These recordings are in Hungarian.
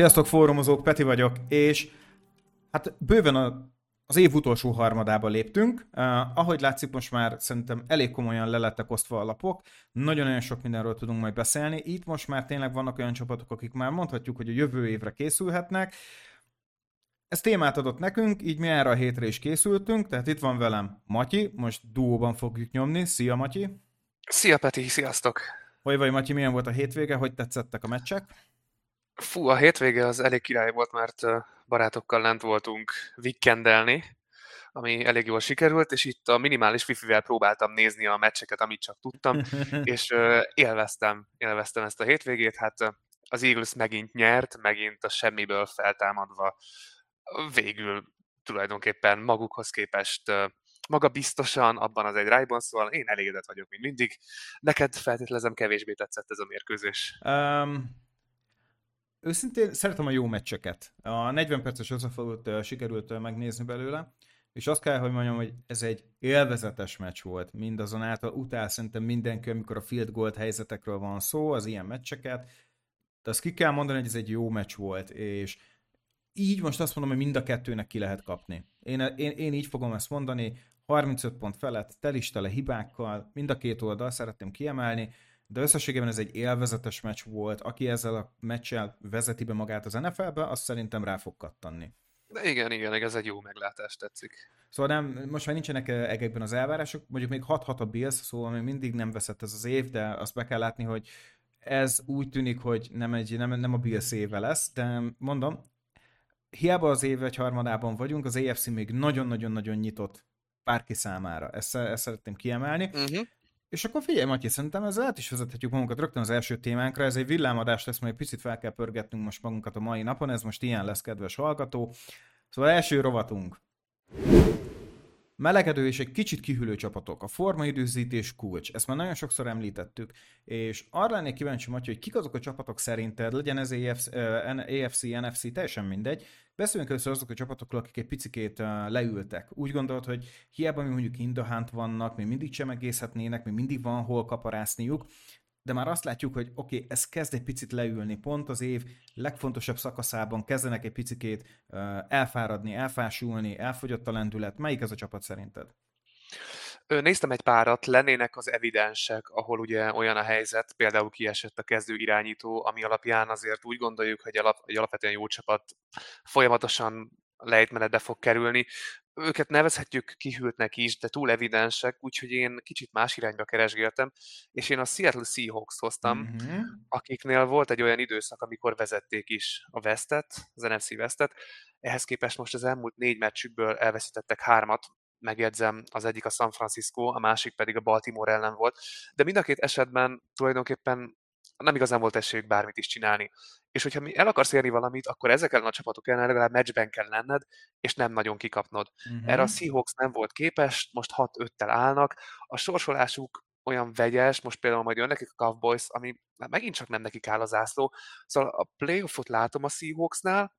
Sziasztok fórumozók, Peti vagyok, és hát bőven a, az év utolsó harmadába léptünk. Uh, ahogy látszik, most már szerintem elég komolyan le lettek osztva a lapok, nagyon-nagyon sok mindenről tudunk majd beszélni. Itt most már tényleg vannak olyan csapatok, akik már mondhatjuk, hogy a jövő évre készülhetnek. Ez témát adott nekünk, így mi erre a hétre is készültünk, tehát itt van velem Matyi, most duóban fogjuk nyomni. Szia Matyi! Szia Peti, sziasztok! Vagy vagy Matyi, milyen volt a hétvége, hogy tetszettek a meccsek? Fú, a hétvége az elég király volt, mert barátokkal lent voltunk weekendelni, ami elég jól sikerült, és itt a minimális wifi-vel próbáltam nézni a meccseket, amit csak tudtam, és élveztem, élveztem ezt a hétvégét, hát az Eagles megint nyert, megint a semmiből feltámadva végül tulajdonképpen magukhoz képest maga biztosan abban az egy rájban, szóval én elégedett vagyok, mint mindig. Neked feltételezem kevésbé tetszett ez a mérkőzés. Um, őszintén szeretem a jó meccseket. A 40 perces összefogót sikerült megnézni belőle, és azt kell, hogy mondjam, hogy ez egy élvezetes meccs volt mindazonáltal. Utál szerintem mindenki, amikor a field goal helyzetekről van szó, az ilyen meccseket. De azt ki kell mondani, hogy ez egy jó meccs volt, és így most azt mondom, hogy mind a kettőnek ki lehet kapni. Én, én, én így fogom ezt mondani, 35 pont felett, telistele hibákkal, mind a két oldal szeretném kiemelni, de összességében ez egy élvezetes meccs volt. Aki ezzel a meccsel vezeti be magát az NFL-be, azt szerintem rá fog kattanni. De igen, igen, ez egy jó meglátás, tetszik. Szóval nem, most már nincsenek egekben az elvárások, mondjuk még 6-6 a Bills, szóval még mindig nem veszett ez az év, de azt be kell látni, hogy ez úgy tűnik, hogy nem, egy, nem, nem a Bills éve lesz, de mondom, hiába az év egy harmadában vagyunk, az AFC még nagyon-nagyon-nagyon nyitott bárki számára. Ezt, ezt szeretném kiemelni. Uh-huh. És akkor figyelj, Matyi, szerintem ezzel át is vezethetjük magunkat rögtön az első témánkra. Ez egy villámadás lesz, majd picit fel kell pörgetnünk most magunkat a mai napon. Ez most ilyen lesz, kedves hallgató. Szóval első rovatunk. Melegedő és egy kicsit kihűlő csapatok. A formaidőzítés kulcs. Ezt már nagyon sokszor említettük. És arra lennék kíváncsi, Matyi, hogy kik azok a csapatok szerinted, legyen ez uh, AFC NFC, teljesen mindegy, Beszéljünk először azok a csapatokról, akik egy picikét leültek. Úgy gondolod, hogy hiába mi mondjuk indahánt vannak, még mindig csemegészhetnének, még mindig van hol kaparászniuk, de már azt látjuk, hogy oké, okay, ez kezd egy picit leülni, pont az év legfontosabb szakaszában kezdenek egy picikét elfáradni, elfásulni, elfogyott a lendület. Melyik ez a csapat szerinted? Néztem egy párat, lennének az evidensek, ahol ugye olyan a helyzet, például kiesett a kezdő irányító, ami alapján azért úgy gondoljuk, hogy alap, egy alapvetően jó csapat folyamatosan lejtmenetbe fog kerülni. Őket nevezhetjük kihűltnek is, de túl evidensek, úgyhogy én kicsit más irányba keresgéltem, és én a Seattle Seahawks hoztam, mm-hmm. akiknél volt egy olyan időszak, amikor vezették is a Westet, az NFC Westet, ehhez képest most az elmúlt négy meccsükből elveszítettek hármat, megjegyzem, az egyik a San Francisco, a másik pedig a Baltimore ellen volt, de mind a két esetben tulajdonképpen nem igazán volt esélyük bármit is csinálni. És hogyha el akarsz érni valamit, akkor ezek ellen a csapatok ellen legalább meccsben kell lenned, és nem nagyon kikapnod. Uh-huh. Erre a Seahawks nem volt képes, most 6-5-tel állnak, a sorsolásuk olyan vegyes, most például majd jön nekik a Cowboys, ami megint csak nem nekik áll az ászló. Szóval a playoffot látom a Seahawksnál,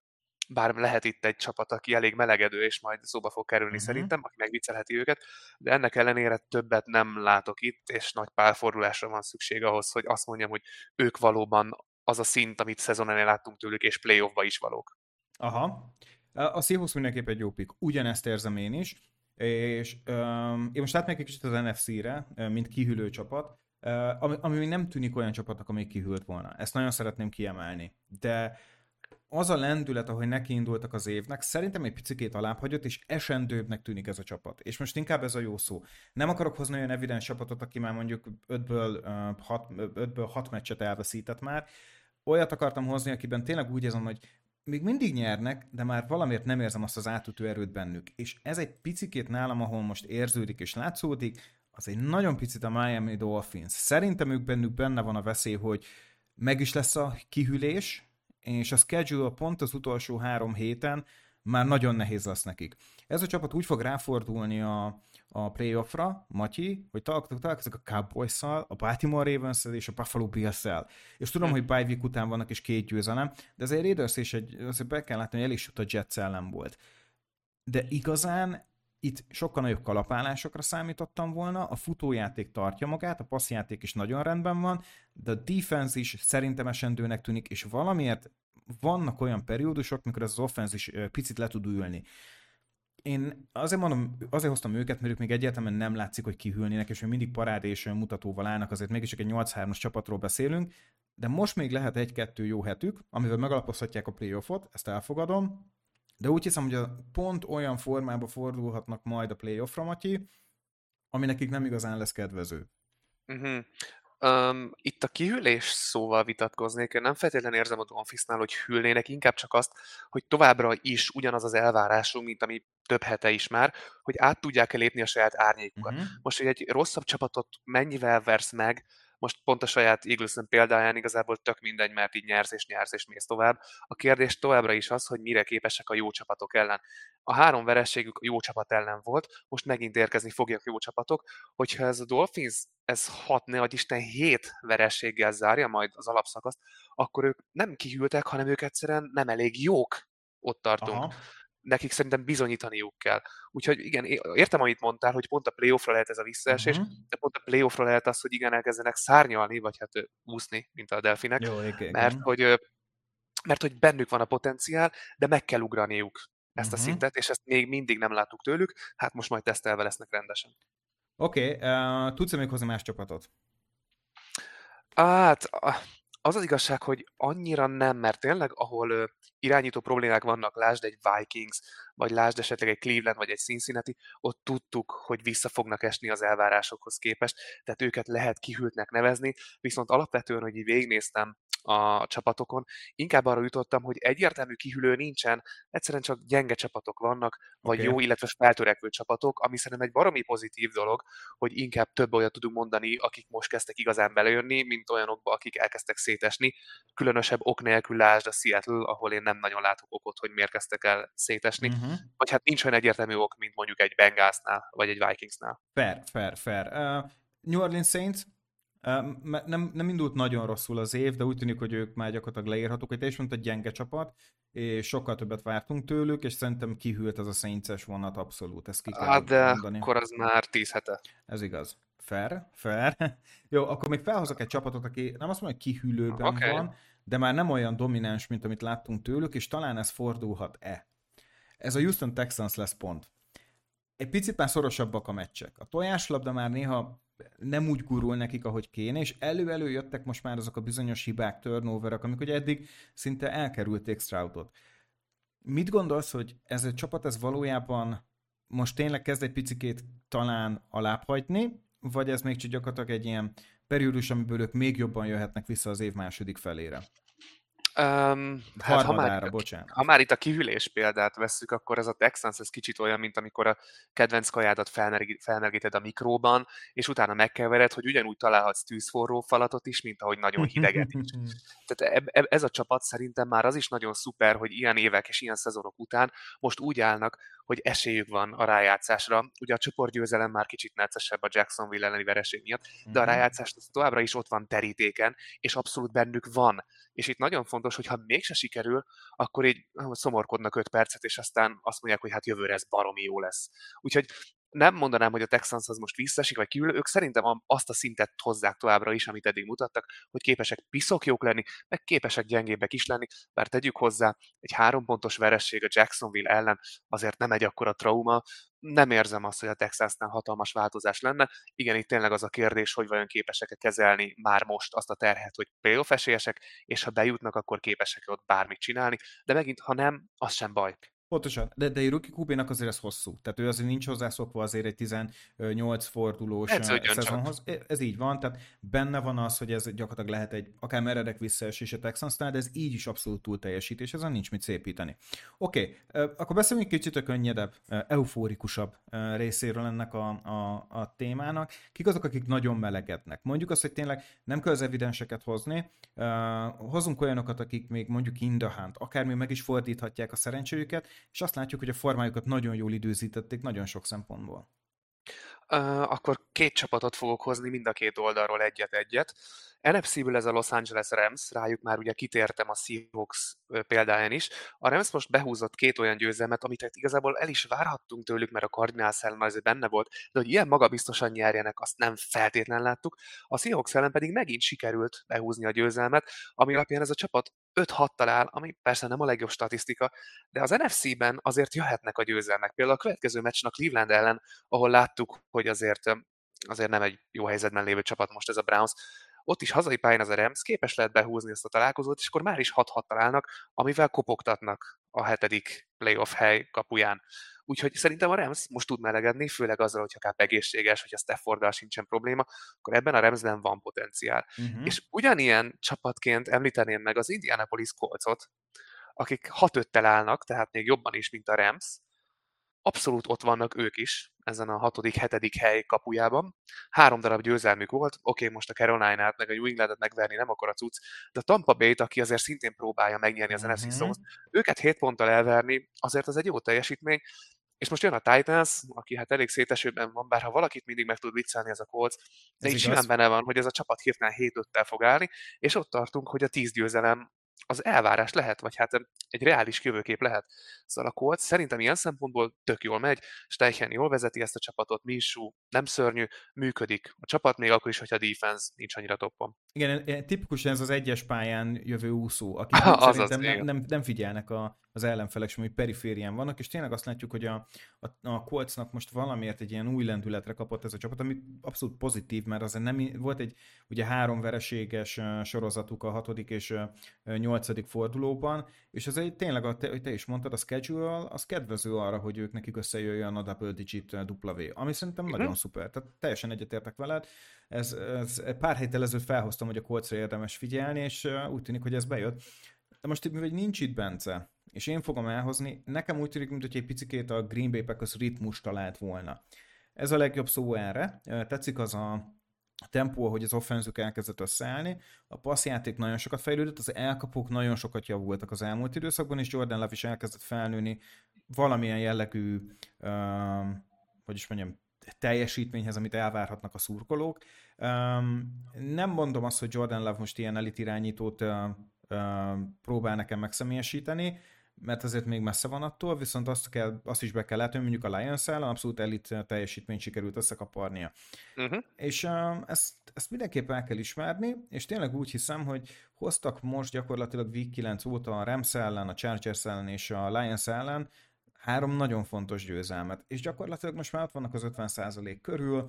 bár lehet itt egy csapat, aki elég melegedő, és majd szóba fog kerülni uh-huh. szerintem, aki megviccelheti őket, de ennek ellenére többet nem látok itt, és nagy pálfordulásra van szükség ahhoz, hogy azt mondjam, hogy ők valóban az a szint, amit szezon elején láttunk tőlük, és playoffba is valók. Aha. A Seahawks mindenképp egy jó pick. Ugyanezt érzem én is, és um, én most átmegyek egy kicsit az NFC-re, mint kihűlő csapat, ami, ami még nem tűnik olyan csapatnak, ami kihűlt volna. Ezt nagyon szeretném kiemelni. De az a lendület, ahogy nekiindultak az évnek, szerintem egy picikét alábbhagyott, és esendőbbnek tűnik ez a csapat. És most inkább ez a jó szó. Nem akarok hozni olyan evidens csapatot, aki már mondjuk 5-ből 6, 5-ből 6 meccset elveszített már. Olyat akartam hozni, akiben tényleg úgy érzem, hogy még mindig nyernek, de már valamiért nem érzem azt az átütő erőt bennük. És ez egy picikét nálam, ahol most érződik és látszódik, az egy nagyon picit a Miami Dolphins. Szerintem ők bennük benne van a veszély, hogy meg is lesz a kihűlés, és a schedule pont az utolsó három héten már nagyon nehéz lesz nekik. Ez a csapat úgy fog ráfordulni a, a playoffra, Matyi, hogy találkozik a cowboys a Baltimore ravens és a Buffalo bills -szel. És tudom, hmm. hogy bye week után vannak is két győzelem, de azért Raiders is egy, azért be kell látni, hogy el is a Jets ellen volt. De igazán itt sokkal nagyobb kalapálásokra számítottam volna, a futójáték tartja magát, a passzjáték is nagyon rendben van, de a defense is szerintem esendőnek tűnik, és valamiért vannak olyan periódusok, mikor ez az offense is picit le tud ülni. Én azért mondom, azért hoztam őket, mert ők még egyáltalán nem látszik, hogy kihűlnének, és még mindig parád és mutatóval állnak, azért mégis egy 8-3-as csapatról beszélünk, de most még lehet egy-kettő jó hetük, amivel megalapozhatják a playoffot, ezt elfogadom, de úgy hiszem, hogy a pont olyan formába fordulhatnak majd a playoffra, Matyi, ami nekik nem igazán lesz kedvező. Uh-huh. Um, itt a kihűlés szóval vitatkoznék. Én nem feltétlenül érzem a Dolphinsnál, hogy hűlnének, inkább csak azt, hogy továbbra is ugyanaz az elvárásunk, mint ami több hete is már, hogy át tudják-e lépni a saját árnyékukat. Uh-huh. Most, hogy egy rosszabb csapatot mennyivel versz meg, most pont a saját eagles példáján igazából tök mindegy, mert így nyersz és nyersz és mész tovább. A kérdés továbbra is az, hogy mire képesek a jó csapatok ellen. A három verességük a jó csapat ellen volt, most megint érkezni fogják jó csapatok. Hogyha ez a Dolphins ez hat, ne Isten, hét verességgel zárja majd az alapszakaszt, akkor ők nem kihűltek, hanem ők egyszerűen nem elég jók. Ott tartunk. Aha nekik szerintem bizonyítaniuk kell. Úgyhogy igen, értem, amit mondtál, hogy pont a playoffra lehet ez a visszaesés, uh-huh. de pont a playoffra lehet az, hogy igen, elkezdenek szárnyalni, vagy hát úszni, mint a delfinek, Jó, igen. mert, hogy, mert hogy bennük van a potenciál, de meg kell ugraniuk ezt uh-huh. a szintet, és ezt még mindig nem láttuk tőlük, hát most majd tesztelve lesznek rendesen. Oké, okay, uh, tudsz-e még hozni más csapatot? Hát, az az igazság, hogy annyira nem, mert tényleg, ahol ö, irányító problémák vannak, lásd egy Vikings, vagy lásd esetleg egy Cleveland, vagy egy Cincinnati, ott tudtuk, hogy vissza fognak esni az elvárásokhoz képest, tehát őket lehet kihűltnek nevezni, viszont alapvetően, hogy így végignéztem a csapatokon. Inkább arra jutottam, hogy egyértelmű kihűlő nincsen, egyszerűen csak gyenge csapatok vannak, vagy okay. jó, illetve feltörekvő csapatok, ami szerintem egy baromi pozitív dolog, hogy inkább több olyat tudunk mondani, akik most kezdtek igazán belejönni, mint olyanokba, akik elkezdtek szétesni. Különösebb ok nélkül lásd a Seattle, ahol én nem nagyon látok okot, hogy miért kezdtek el szétesni. Uh-huh. Vagy hát nincs olyan egyértelmű ok, mint mondjuk egy Bengalsnál, vagy egy Vikingsnál. Fair, fair, fair. Uh, New Orleans Saints nem, nem indult nagyon rosszul az év, de úgy tűnik, hogy ők már gyakorlatilag leírhatók, hogy te is mondtad, gyenge csapat, és sokkal többet vártunk tőlük, és szerintem kihűlt ez a Saints-es vonat abszolút, ezt ki kell de mondani. akkor az már tíz hete. Ez igaz. Fair, fair. Jó, akkor még felhozok egy csapatot, aki nem azt mondom, hogy kihűlőben okay. van, de már nem olyan domináns, mint amit láttunk tőlük, és talán ez fordulhat-e. Ez a Houston Texans lesz pont. Egy picit már szorosabbak a meccsek. A tojáslabda már néha nem úgy gurul nekik, ahogy kéne, és elő-elő jöttek most már azok a bizonyos hibák, turnoverek, amik ugye eddig szinte elkerülték Stroudot. Mit gondolsz, hogy ez a csapat ez valójában most tényleg kezd egy picikét talán alábbhagyni, vagy ez még csak gyakorlatilag egy ilyen periódus, amiből ők még jobban jöhetnek vissza az év második felére? Um, hát ha már, bocsánat. ha már itt a kihűlés példát vesszük, akkor ez a Texans ez kicsit olyan, mint amikor a kedvenc kajádat felmergíted a mikróban, és utána megkevered, hogy ugyanúgy találhatsz tűzforró falatot is, mint ahogy nagyon hideget is. Tehát ez a csapat szerintem már az is nagyon szuper, hogy ilyen évek és ilyen szezonok után most úgy állnak, hogy esélyük van a rájátszásra. Ugye a csoportgyőzelem már kicsit neccesebb a Jacksonville elleni vereség miatt, de a mhm. rájátszás továbbra is ott van terítéken, és abszolút bennük van. És itt nagyon fontos, hogy ha mégse sikerül, akkor így szomorkodnak 5 percet, és aztán azt mondják, hogy hát jövőre ez baromi jó lesz. Úgyhogy nem mondanám, hogy a Texans az most visszaesik, vagy kiül, ők szerintem azt a szintet hozzák továbbra is, amit eddig mutattak, hogy képesek piszok jók lenni, meg képesek gyengébbek is lenni, bár tegyük hozzá, egy három pontos veresség a Jacksonville ellen azért nem egy akkora trauma, nem érzem azt, hogy a Texasnál hatalmas változás lenne. Igen, itt tényleg az a kérdés, hogy vajon képesek-e kezelni már most azt a terhet, hogy playoff esélyesek, és ha bejutnak, akkor képesek-e ott bármit csinálni, de megint, ha nem, az sem baj. Pontosan, de, de rookie QB-nak azért ez hosszú. Tehát ő azért nincs hozzászokva azért egy 18 fordulós ez szezonhoz. Csak. Ez így van, tehát benne van az, hogy ez gyakorlatilag lehet egy akár meredek visszaesés a Texansnál, de ez így is abszolút túl teljesítés, ezen nincs mit szépíteni. Oké, okay, akkor beszéljünk kicsit a könnyedebb, eufórikusabb részéről ennek a, a, a témának. Kik azok, akik nagyon melegednek? Mondjuk azt, hogy tényleg nem kell az evidenseket hozni, hozunk olyanokat, akik még mondjuk in the hunt, akár még meg is fordíthatják a szerencséjüket, és azt látjuk, hogy a formájukat nagyon jól időzítették nagyon sok szempontból. Uh, akkor két csapatot fogok hozni, mind a két oldalról egyet-egyet. NFC-ből ez a Los Angeles Rams, rájuk már ugye kitértem a Seahawks példáján is. A Rams most behúzott két olyan győzelmet, amit hát igazából el is várhattunk tőlük, mert a Cardinals ellen azért benne volt, de hogy ilyen magabiztosan nyerjenek, azt nem feltétlen láttuk. A Seahawks ellen pedig megint sikerült behúzni a győzelmet, ami alapján ez a csapat 5-6 talál, ami persze nem a legjobb statisztika, de az NFC-ben azért jöhetnek a győzelmek. Például a következő meccsnek a Cleveland ellen, ahol láttuk, hogy azért, azért nem egy jó helyzetben lévő csapat most ez a Browns, ott is hazai pályán az a Rams képes lehet behúzni ezt a találkozót, és akkor már is 6-6 találnak, amivel kopogtatnak a hetedik playoff hely kapuján. Úgyhogy szerintem a Rams most tud melegedni, főleg azzal, hogyha Káp egészséges, hogyha Stafforddal sincsen probléma, akkor ebben a Ramsben van potenciál. Uh-huh. És ugyanilyen csapatként említeném meg az Indianapolis Colcot, akik 6-5-tel állnak, tehát még jobban is, mint a Rams, abszolút ott vannak ők is, ezen a hatodik, hetedik hely kapujában. Három darab győzelmük volt, oké, okay, most a Carolina-t, meg a New England-et megverni nem akar a cucc, de a Tampa Bay-t, aki azért szintén próbálja megnyerni az NFC mm-hmm. őket hét ponttal elverni, azért az egy jó teljesítmény, és most jön a Titans, aki hát elég szétesőben van, bár ha valakit mindig meg tud viccelni ez a Colts, de ez így simán benne van, hogy ez a csapat hirtelen 7-5-tel fog állni, és ott tartunk, hogy a 10 győzelem az elvárás lehet, vagy hát egy reális jövőkép lehet. Szóval a Colts szerintem ilyen szempontból tök jól megy, Steichen jól vezeti ezt a csapatot, Minsú nem szörnyű, működik a csapat, még akkor is, hogyha a defense nincs annyira toppon. Igen, tipikus ez az egyes pályán jövő úszó, akik az szerintem az, nem, nem, nem, figyelnek a, az ellenfelek sem, hogy periférián vannak, és tényleg azt látjuk, hogy a, a, a Coltsnak most valamiért egy ilyen új lendületre kapott ez a csapat, ami abszolút pozitív, mert azért nem volt egy ugye három vereséges sorozatuk a hatodik és nyolcadik fordulóban, és ez egy tényleg, a, te, te is mondtad, a schedule az kedvező arra, hogy ők nekik összejöjjön a double digit W, ami szerintem uh-huh. nagyon szuper, tehát teljesen egyetértek veled. Ez, ez pár héttel ezelőtt felhoztam, hogy a Coltsra érdemes figyelni, és úgy tűnik, hogy ez bejött. De most mivel nincs itt Bence, és én fogom elhozni, nekem úgy tűnik, mint hogy egy picikét a Green Bay Packers ritmus talált volna. Ez a legjobb szó erre. Tetszik az a tempó, hogy az offenzük elkezdett összeállni. A passzjáték nagyon sokat fejlődött, az elkapók nagyon sokat javultak az elmúlt időszakban, és Jordan Love is elkezdett felnőni valamilyen jellegű, uh, hogy is mondjam, teljesítményhez, amit elvárhatnak a szurkolók. Um, nem mondom azt, hogy Jordan Love most ilyen elit irányítót uh, uh, próbál nekem megszemélyesíteni, mert azért még messze van attól, viszont azt, kell, azt is be kell látni, hogy mondjuk a lions ellen abszolút elit teljesítményt sikerült összekaparnia. Uh-huh. És uh, ezt, ezt mindenképpen el kell ismerni, és tényleg úgy hiszem, hogy hoztak most gyakorlatilag Week 9 óta a Rams ellen, a Chargers ellen és a Lions ellen három nagyon fontos győzelmet, és gyakorlatilag most már ott vannak az 50% körül,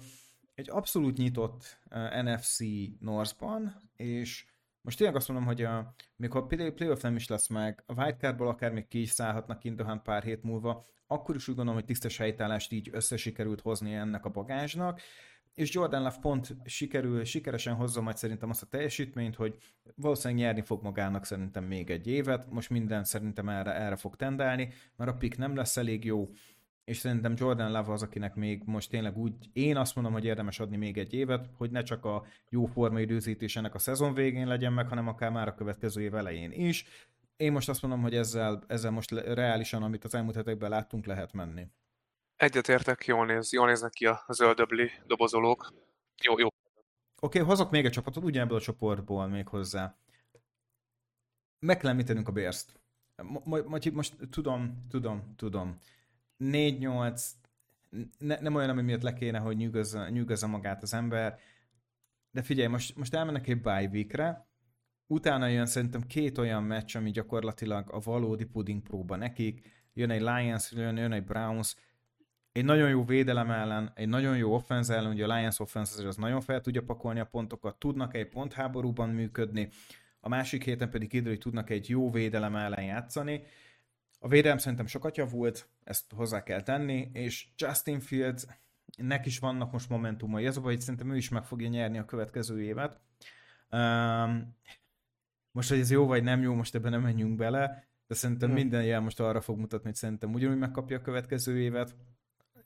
egy abszolút nyitott uh, NFC Northban, és most tényleg azt mondom, hogy a, még ha a playoff nem is lesz meg, a wildcardból akár még ki is szállhatnak Indohan pár hét múlva, akkor is úgy gondolom, hogy tisztes helytállást így összesikerült hozni ennek a bagázsnak, és Jordan Love pont sikerül, sikeresen hozza majd szerintem azt a teljesítményt, hogy valószínűleg nyerni fog magának szerintem még egy évet, most minden szerintem erre, erre fog tendálni, mert a pick nem lesz elég jó, és szerintem Jordan Love az, akinek még most tényleg úgy, én azt mondom, hogy érdemes adni még egy évet, hogy ne csak a jó forma időzítés ennek a szezon végén legyen meg, hanem akár már a következő év elején is. Én most azt mondom, hogy ezzel, ezzel most reálisan, amit az elmúlt hetekben láttunk, lehet menni. Egyetértek, jól, néz, jól néznek ki a zöldöbli dobozolók. Jó, jó. Oké, okay, hozok még egy csapatot, ugyanebből a csoportból még hozzá. Meg kell említenünk a Bérzt. Most, most tudom, tudom, tudom 4-8, ne, nem olyan, ami miatt le kéne, hogy nyűgözze, magát az ember, de figyelj, most, most elmennek egy bye weekre, utána jön szerintem két olyan meccs, ami gyakorlatilag a valódi puding próba nekik, jön egy Lions, jön, jön egy Browns, egy nagyon jó védelem ellen, egy nagyon jó offense ellen, ugye a Lions offense az nagyon fel tudja pakolni a pontokat, tudnak egy pontháborúban működni, a másik héten pedig kiderül, hogy tudnak egy jó védelem ellen játszani, a védelem szerintem sokat javult, ezt hozzá kell tenni, és Justin Fields nek is vannak most momentumai. Ez a baj, hogy szerintem ő is meg fogja nyerni a következő évet. Um, most, hogy ez jó vagy nem jó, most ebben nem menjünk bele, de szerintem hmm. minden jel most arra fog mutatni, hogy szerintem ugyanúgy megkapja a következő évet,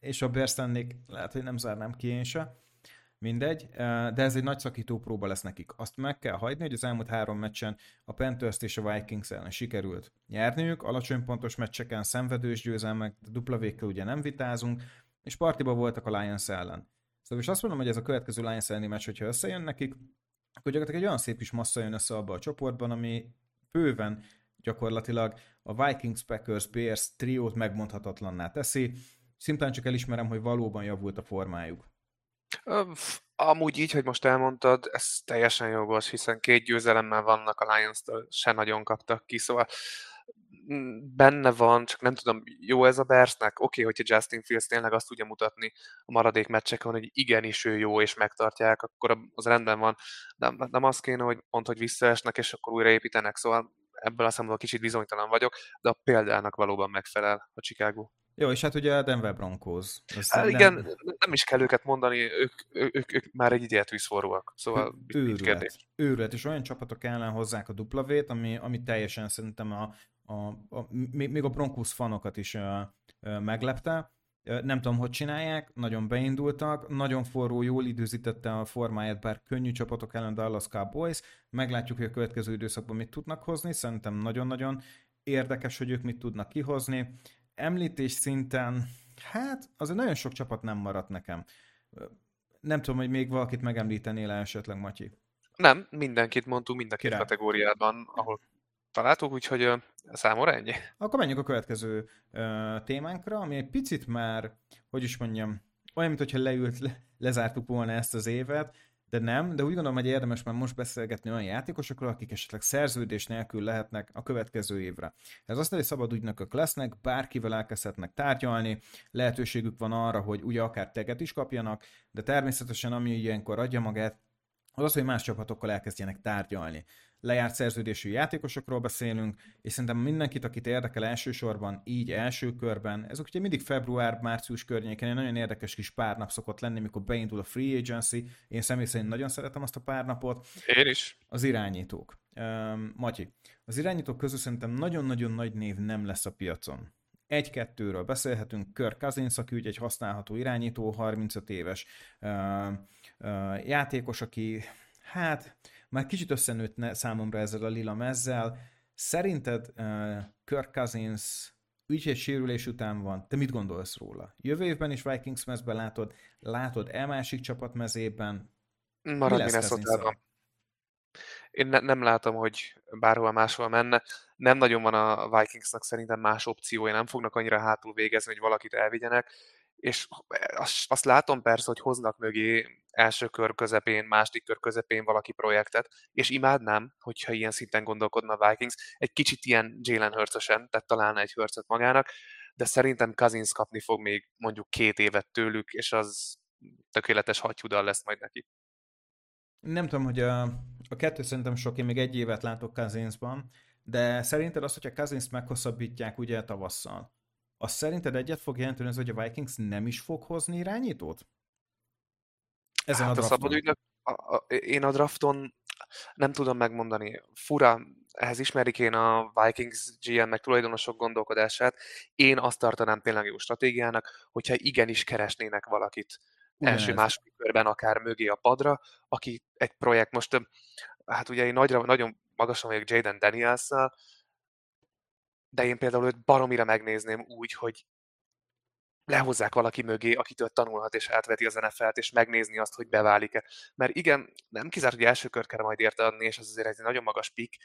és a Bears lehet, hogy nem zárnám ki én se. Mindegy, de ez egy nagy szakító próba lesz nekik. Azt meg kell hagyni, hogy az elmúlt három meccsen a Panthers és a Vikings ellen sikerült nyerniük, alacsony pontos meccseken szenvedős győzelmek, dupla végkel ugye nem vitázunk, és partiba voltak a Lions ellen. Szóval és azt mondom, hogy ez a következő Lions elleni meccs, hogyha összejön nekik, akkor gyakorlatilag egy olyan szép kis massza jön össze abba a csoportban, ami bőven gyakorlatilag a Vikings, Packers, Bears triót megmondhatatlanná teszi. Szimplán csak elismerem, hogy valóban javult a formájuk. Amúgy így, hogy most elmondtad, ez teljesen jogos, hiszen két győzelemmel vannak a Lions-től, se nagyon kaptak ki, szóval mm, benne van, csak nem tudom, jó ez a Bersnek? Oké, okay, hogyha Justin Fields tényleg azt tudja mutatni a maradék meccseken, hogy igenis ő jó, és megtartják, akkor az rendben van. De nem az kéne, hogy pont, hogy visszaesnek, és akkor újra építenek, szóval ebből a szemben kicsit bizonytalan vagyok, de a példának valóban megfelel a Chicago. Jó, és hát ugye a Denver Broncos. hát igen, nem... nem is kell őket mondani, ők, ők, ők, már egy idiát vízforúak, szóval őrület, őrület, és olyan csapatok ellen hozzák a duplavét, ami, ami teljesen szerintem a, a, a, még a Broncos fanokat is a, a, meglepte. Nem tudom, hogy csinálják, nagyon beindultak, nagyon forró, jól időzítette a formáját, bár könnyű csapatok ellen Dallas Cowboys. Meglátjuk, hogy a következő időszakban mit tudnak hozni, szerintem nagyon-nagyon érdekes, hogy ők mit tudnak kihozni említés szinten, hát azért nagyon sok csapat nem maradt nekem. Nem tudom, hogy még valakit megemlítenél esetleg, Matyi. Nem, mindenkit mondtunk mind a két kategóriában, ahol találtuk, úgyhogy számomra ennyi. Akkor menjünk a következő uh, témánkra, ami egy picit már, hogy is mondjam, olyan, mintha leült, le, lezártuk volna ezt az évet, de nem, de úgy gondolom, hogy érdemes már most beszélgetni olyan játékosokról, akik esetleg szerződés nélkül lehetnek a következő évre. Ez azt, hogy szabad ügynökök lesznek, bárkivel elkezdhetnek tárgyalni, lehetőségük van arra, hogy ugye akár teget is kapjanak, de természetesen ami ilyenkor adja magát, az az, hogy más csapatokkal elkezdjenek tárgyalni lejárt szerződésű játékosokról beszélünk, és szerintem mindenkit, akit érdekel elsősorban, így első körben, ez ugye mindig február-március környéken egy nagyon érdekes kis pár nap szokott lenni, mikor beindul a free agency, én személy szerint nagyon szeretem azt a pár napot. Én is. Az irányítók. Um, Matyi, az irányítók közül szerintem nagyon-nagyon nagy név nem lesz a piacon. Egy-kettőről beszélhetünk, Kirk Cousins, aki ugye egy használható irányító, 35 éves uh, uh, játékos, aki hát már kicsit összenőtt számomra ezzel a lila mezzel. Szerinted uh, Kirk Cousins egy sérülés után van, te mit gondolsz róla? Jövő évben is Vikings mezben látod, látod e másik csapat mezében? Maradj Minnesota-ban. Én ne, nem látom, hogy bárhol máshol menne. Nem nagyon van a Vikingsnak szerintem más opciója, nem fognak annyira hátul végezni, hogy valakit elvigyenek és azt, látom persze, hogy hoznak mögé első kör közepén, második kör közepén valaki projektet, és imádnám, hogyha ilyen szinten gondolkodna a Vikings, egy kicsit ilyen Jalen Hurtsosen, tehát találna egy Hurtsot magának, de szerintem Cousins kapni fog még mondjuk két évet tőlük, és az tökéletes hattyúdal lesz majd neki. Nem tudom, hogy a, a kettő szerintem sok, én még egy évet látok Cousinsban, de szerinted az, hogyha Cousins meghosszabbítják ugye tavasszal, az szerinted egyet fog jelenteni az, hogy a Vikings nem is fog hozni irányítót? Ezen hát a, a szabad a, a, én a drafton nem tudom megmondani. Fura, ehhez ismerik én a Vikings GM meg tulajdonosok gondolkodását. Én azt tartanám tényleg jó stratégiának, hogyha igenis keresnének valakit Ugyanez. első második körben akár mögé a padra, aki egy projekt most, hát ugye én nagyra, nagyon magasan vagyok Jaden daniels de én például őt baromira megnézném úgy, hogy lehozzák valaki mögé, akitől tanulhat és átveti az NFL-t, és megnézni azt, hogy beválik-e. Mert igen, nem kizárt, hogy első kör kell majd érte adni, és az azért egy nagyon magas pik,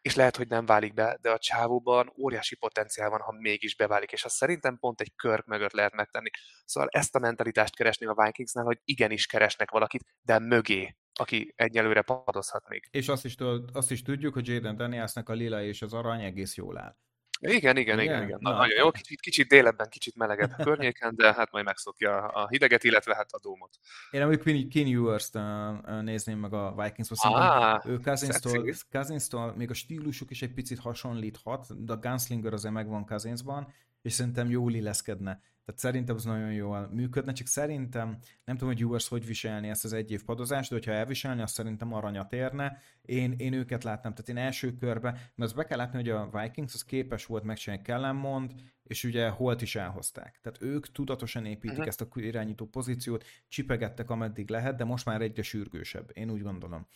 és lehet, hogy nem válik be, de a csávóban óriási potenciál van, ha mégis beválik, és azt szerintem pont egy kör mögött lehet megtenni. Szóval ezt a mentalitást keresni a Vikingsnál, hogy igenis keresnek valakit, de mögé, aki egyelőre padozhat még. És azt is, azt is tudjuk, hogy Jaden Danielsnek a lila és az arany egész jól áll. Igen, igen, igen, igen. igen. Na, nagyon jó, kicsit, kicsit délebben, kicsit melegebb a környéken, de hát majd megszokja a hideget, illetve hát a dómot. Én amúgy Quinn, Quinn Ewers-t uh, nézném meg a Vikings-ból, ah, ő Cousins-tól, Cousins-tól még a stílusuk is egy picit hasonlíthat, de a Gunslinger azért megvan Cousinsban, és szerintem jól illeszkedne tehát szerintem az nagyon jól működne, csak szerintem nem tudom, hogy Ewers hogy viselni ezt az egy év padozást, de hogyha elviselni, azt szerintem aranyat érne. Én, én őket látnám, tehát én első körben, mert azt be kell látni, hogy a Vikings az képes volt megcsinálni Kellenmond, és ugye Holt is elhozták. Tehát ők tudatosan építik uh-huh. ezt a irányító pozíciót, csipegettek ameddig lehet, de most már egyre sürgősebb. Én úgy gondolom.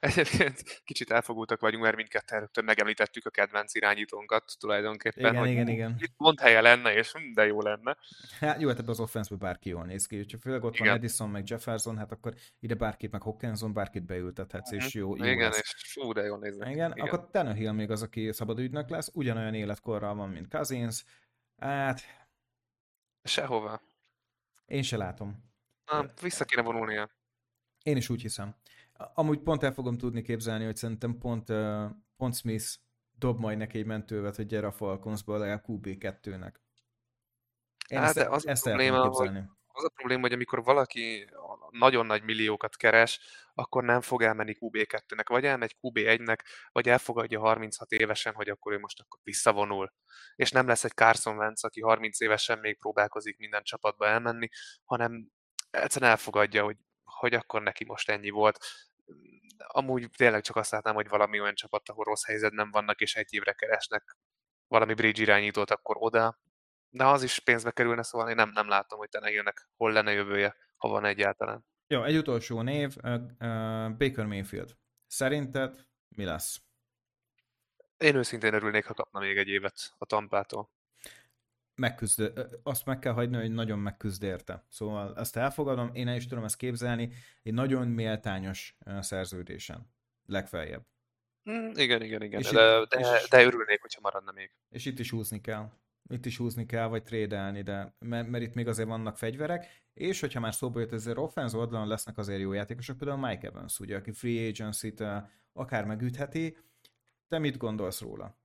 Egyébként kicsit elfogultak vagyunk, mert mindketten rögtön megemlítettük a kedvenc irányítónkat tulajdonképpen. Igen, hogy igen, igen. Itt pont helye lenne, és hm, de jó lenne. Hát jó, hát ebben az offense bárki jól néz ki. Ha főleg ott igen. van Edison, meg Jefferson, hát akkor ide bárkit, meg Hawkinson, bárkit beültethetsz, uh-huh. és jó, jó Igen, lesz. és fú, de jól néz igen, igen, akkor Tannehill még az, aki szabad ügynök lesz, ugyanolyan életkorral van, mint Cousins, Hát... Sehova. Én se látom. Na, vissza kéne vonulnia. Én is úgy hiszem. Amúgy pont el fogom tudni képzelni, hogy szerintem pont, pont Smith dob majd neki egy mentővet, hogy gyere a Falconsba legalább QB2-nek. Én hát, ezt, az ezt a probléma, el hogy, az a probléma, hogy amikor valaki nagyon nagy milliókat keres, akkor nem fog elmenni QB2-nek, vagy elmegy QB1-nek, vagy elfogadja 36 évesen, hogy akkor ő most akkor visszavonul. És nem lesz egy Carson Wentz, aki 30 évesen még próbálkozik minden csapatba elmenni, hanem egyszerűen elfogadja, hogy, hogy akkor neki most ennyi volt. Amúgy tényleg csak azt látnám, hogy valami olyan csapat, ahol rossz helyzetben vannak, és egy évre keresnek valami bridge irányítót, akkor oda, de az is pénzbe kerülne, szóval én nem, nem látom, hogy Tenehillnek hol lenne jövője, ha van egyáltalán. Jó, egy utolsó név, uh, uh, Baker Mayfield. Szerinted mi lesz? Én őszintén örülnék, ha kapna még egy évet a Tampától. Megküzd, azt meg kell hagyni, hogy nagyon megküzd érte. Szóval ezt elfogadom, én el is tudom ezt képzelni, egy nagyon méltányos szerződésen, legfeljebb. Mm, igen, igen, igen, és de, itt, de, és, de örülnék, hogyha maradna még. És itt is húzni kell itt is húzni kell, vagy trédelni, de mert, mert itt még azért vannak fegyverek, és hogyha már szóba jött, ezért offense oldalon lesznek azért jó játékosok, például Mike Evans, ugye, aki free agency-t akár megütheti. Te mit gondolsz róla?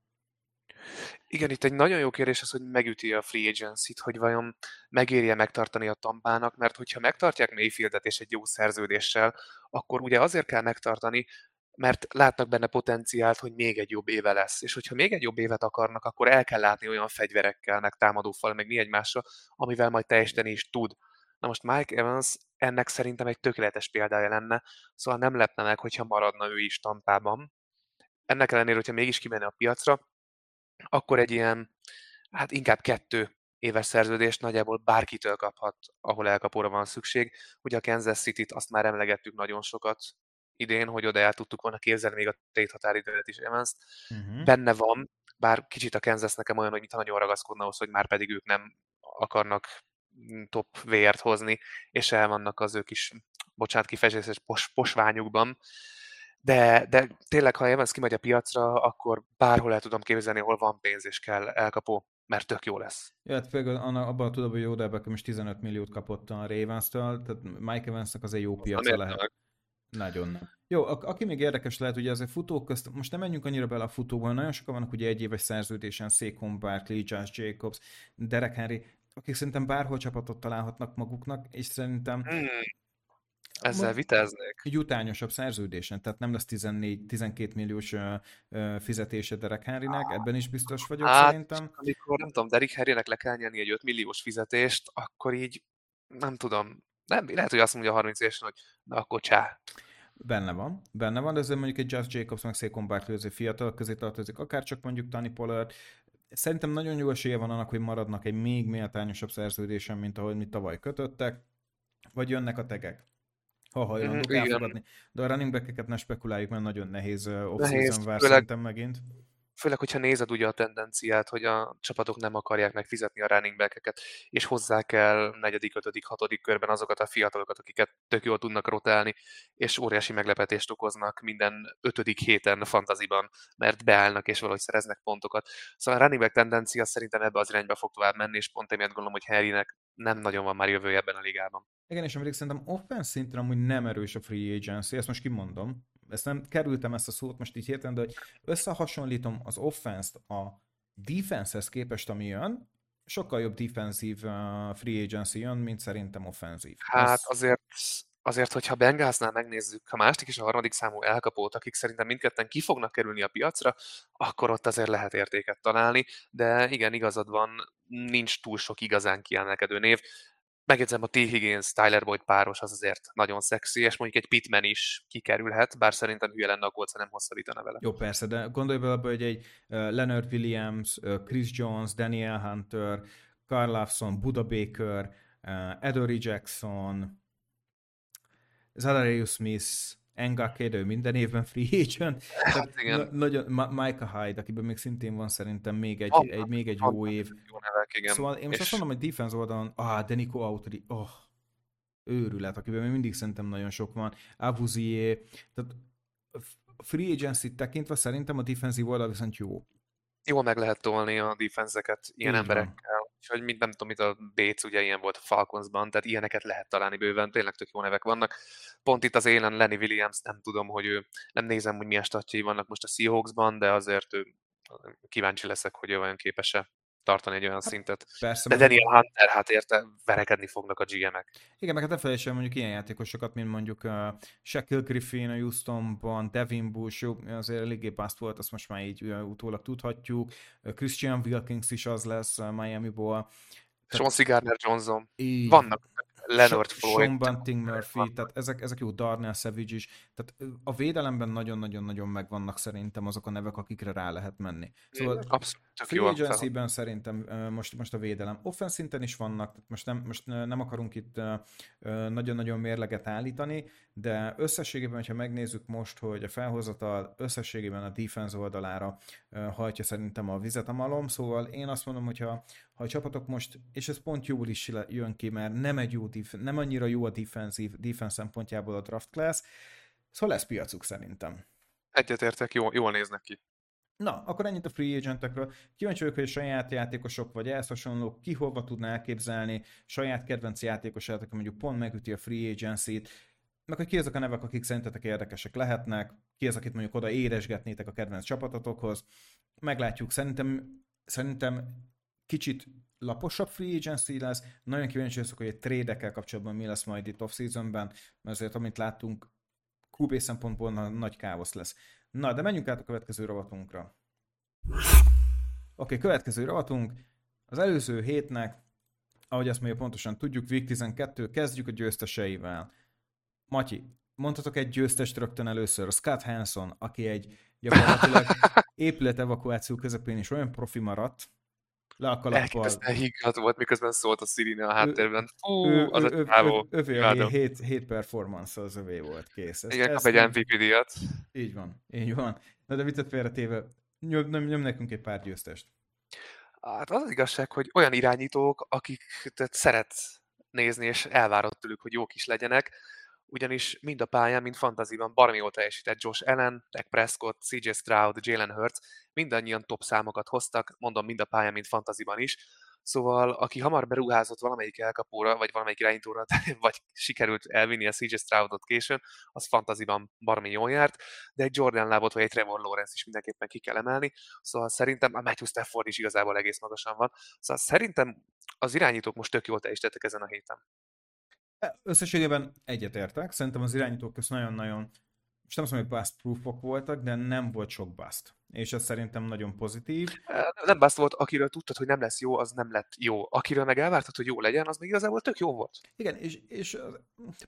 Igen, itt egy nagyon jó kérdés az, hogy megüti a free agency-t, hogy vajon megérje megtartani a tampának, mert hogyha megtartják Mayfieldet és egy jó szerződéssel, akkor ugye azért kell megtartani, mert látnak benne potenciált, hogy még egy jobb éve lesz. És hogyha még egy jobb évet akarnak, akkor el kell látni olyan fegyverekkel, meg támadófal, meg mi egymásra, amivel majd teljesíteni is tud. Na most Mike Evans ennek szerintem egy tökéletes példája lenne, szóval nem lepne meg, hogyha maradna ő is tampában. Ennek ellenére, hogyha mégis kimenne a piacra, akkor egy ilyen, hát inkább kettő éves szerződést nagyjából bárkitől kaphat, ahol elkapóra van szükség. Ugye a Kansas City-t azt már emlegettük nagyon sokat, idén, hogy oda el tudtuk volna képzelni még a tét határidőt is evans uh-huh. Benne van, bár kicsit a Kansas nekem olyan, hogy mintha nagyon ragaszkodna ahhoz, hogy már pedig ők nem akarnak top vért hozni, és el vannak az ők is, bocsánat, kifejezés, pos, posványukban. De, de tényleg, ha Evans kimegy a piacra, akkor bárhol el tudom képzelni, hol van pénz és kell elkapó, mert tök jó lesz. Ja, hát például abban tudom, hogy Odell Beckham is 15 milliót kapott a Ravens-től, tehát Mike Evansnak az egy jó piaca lehet. Nagyon nem. Jó, a- aki még érdekes lehet, ugye azért futók közt, most nem menjünk annyira bele a futóban, nagyon sokan vannak ugye egy éves szerződésen, Saquon Barkley, Josh Jacobs, Derek Henry, akik szerintem bárhol csapatot találhatnak maguknak, és szerintem hmm. Ezzel vitáznék. Egy utányosabb szerződésen, tehát nem lesz 14-12 milliós fizetése Derek Henrynek, ebben is biztos vagyok hát, szerintem. amikor nem tudom, Derek Henrynek le kell nyerni egy 5 milliós fizetést, akkor így nem tudom, nem, lehet, hogy azt mondja 30 évesen, hogy na akkor csá. Benne van, benne van, de ezzel mondjuk egy Just Jacobs meg Saquon Barkley azért fiatal közé tartozik, akár csak mondjuk Tani Pollard. Szerintem nagyon jó esélye van annak, hogy maradnak egy még méltányosabb szerződésen, mint ahogy mi tavaly kötöttek, vagy jönnek a tegek ha hajlandók mm, elfogadni. De a running back ne spekuláljuk, mert nagyon nehéz off-season vár szerintem megint főleg, hogyha nézed ugye a tendenciát, hogy a csapatok nem akarják megfizetni a running back és hozzák el negyedik, ötödik, hatodik körben azokat a fiatalokat, akiket tök jól tudnak rotálni, és óriási meglepetést okoznak minden ötödik héten fantaziban, mert beállnak és valahogy szereznek pontokat. Szóval a running back tendencia szerintem ebbe az irányba fog tovább menni, és pont emiatt gondolom, hogy Harrynek nem nagyon van már jövője ebben a ligában. Igen, és amíg szerintem offense szinten amúgy nem erős a free agency, ezt most kimondom, ezt nem kerültem ezt a szót most így hirtelen, de hogy összehasonlítom az offense-t a defense-hez képest, ami jön, sokkal jobb defensív uh, free agency jön, mint szerintem offenzív. Hát Ez... azért, azért, hogyha Bengalsnál megnézzük a másik és a harmadik számú elkapót, akik szerintem mindketten ki fognak kerülni a piacra, akkor ott azért lehet értéket találni, de igen, igazad van, nincs túl sok igazán kiemelkedő név megjegyzem, a T. Higgins, Tyler Boyd páros az azért nagyon szexi, és mondjuk egy Pitman is kikerülhet, bár szerintem hülye lenne a Colts, nem hosszabbítana vele. Jó, persze, de gondolj bele hogy egy Leonard Williams, Chris Jones, Daniel Hunter, Carl Lawson, Buda Baker, Edory Jackson, Zadarius Smith, Engakedő minden évben free agent. Hát, igen. Nagyon, Micah Hyde, akiben még szintén van szerintem még egy, oh, egy, még egy jó év. Jó nevek, igen. Szóval én most és... azt mondom, hogy defense oldalon, ah, de Nico Autry, oh, őrület, akiben még mindig szerintem nagyon sok van. Avuzié, tehát free agency tekintve szerintem a defensive oldal viszont jó. Jól meg lehet tolni a defense ilyen Így emberekkel. Van. hogy mint nem tudom, mit a Béc, ugye ilyen volt a Falconsban, tehát ilyeneket lehet találni bőven, tényleg tök jó nevek vannak. Pont itt az élen Lenny Williams, nem tudom, hogy ő, nem nézem, hogy milyen statjai vannak most a Seahawksban, de azért ő, kíváncsi leszek, hogy ő olyan képes-e tartani egy olyan hát, szintet. Persze, De Daniel Hunter, hát érte, verekedni fognak a GM-ek. Igen, meg hát ne felejtsen mondjuk ilyen játékosokat, mint mondjuk uh, Shaquille Griffin a Houstonban, Devin Bush, jó, azért eléggé past volt, azt most már így uh, utólag tudhatjuk. Uh, Christian Wilkins is az lesz uh, Miami-ból. Sean Gardner Johnson. Így. Vannak Leonard Floyd. Sean Bunting Murphy, tehát ezek, ezek jó, Darnell Savage is. Tehát a védelemben nagyon-nagyon-nagyon megvannak szerintem azok a nevek, akikre rá lehet menni. Szóval Abszolút. Free agency-ben szerintem most, most a védelem. Offenszinten is vannak, tehát most nem, most nem akarunk itt nagyon-nagyon mérleget állítani, de összességében, hogyha megnézzük most, hogy a felhozatal összességében a defense oldalára hajtja szerintem a vizet a malom, szóval én azt mondom, hogyha ha a csapatok most, és ez pont jól is jön ki, mert nem egy jó def- nem annyira jó a defensív, defense szempontjából a draft class, szóval lesz piacuk szerintem. Egyetértek, jól, jól néznek ki. Na, akkor ennyit a free agentekről. Kíváncsi vagyok, hogy saját játékosok vagy ehhez hasonlók ki hova tudná elképzelni saját kedvenc játékosát, aki mondjuk pont megüti a free agency-t, meg hogy ki azok a nevek, akik szerintetek érdekesek lehetnek, ki az, akit mondjuk oda éresgetnétek a kedvenc csapatotokhoz. Meglátjuk, szerintem, szerintem kicsit laposabb free agency lesz. Nagyon kíváncsi vagyok, hogy a trédekkel kapcsolatban mi lesz majd itt off-seasonben, mert azért, amit láttunk, QB szempontból nagy káosz lesz. Na, de menjünk át a következő rovatunkra. Oké, okay, következő rovatunk. Az előző hétnek, ahogy azt mondja pontosan tudjuk, Week 12, kezdjük a győzteseivel. Matyi, mondhatok egy győztest rögtön először, Scott Hanson, aki egy gyakorlatilag épület evakuáció közepén is olyan profi maradt, le a kalappal. Elképesztően higgadt volt, miközben szólt a Sirine a háttérben. Fú, ő, az ő, a távol. Övé a 7, 7 performance az övé volt, kész. Ezt, Igen, kap egy MVP díjat. Így van, így van. Na de viccet félretéve, nyom, nyom, nyom nekünk egy pár győztest. Hát az, az igazság, hogy olyan irányítók, akik szeretsz nézni, és elvárod tőlük, hogy jók is legyenek, ugyanis mind a pályán, mind fantaziban baromi jól teljesített Josh Allen, Dak Prescott, CJ Stroud, Jalen Hurts, mindannyian top számokat hoztak, mondom mind a pályán, mind fantaziban is, Szóval, aki hamar beruházott valamelyik elkapóra, vagy valamelyik irányítóra, vagy sikerült elvinni a CJ Stroudot későn, az fantaziban baromi jól járt, de egy Jordan Lábot vagy egy Trevor Lawrence is mindenképpen ki kell emelni. Szóval szerintem a Matthew Stafford is igazából egész magasan van. Szóval szerintem az irányítók most tök jól teljesítettek ezen a héten. Összességében egyetértek. Szerintem az irányítók között nagyon-nagyon, most nem azt mondom, hogy bust proofok voltak, de nem volt sok bust és ez szerintem nagyon pozitív. Nem bász volt, akiről tudtad, hogy nem lesz jó, az nem lett jó. Akiről meg elvártad, hogy jó legyen, az még igazából tök jó volt. Igen, és, és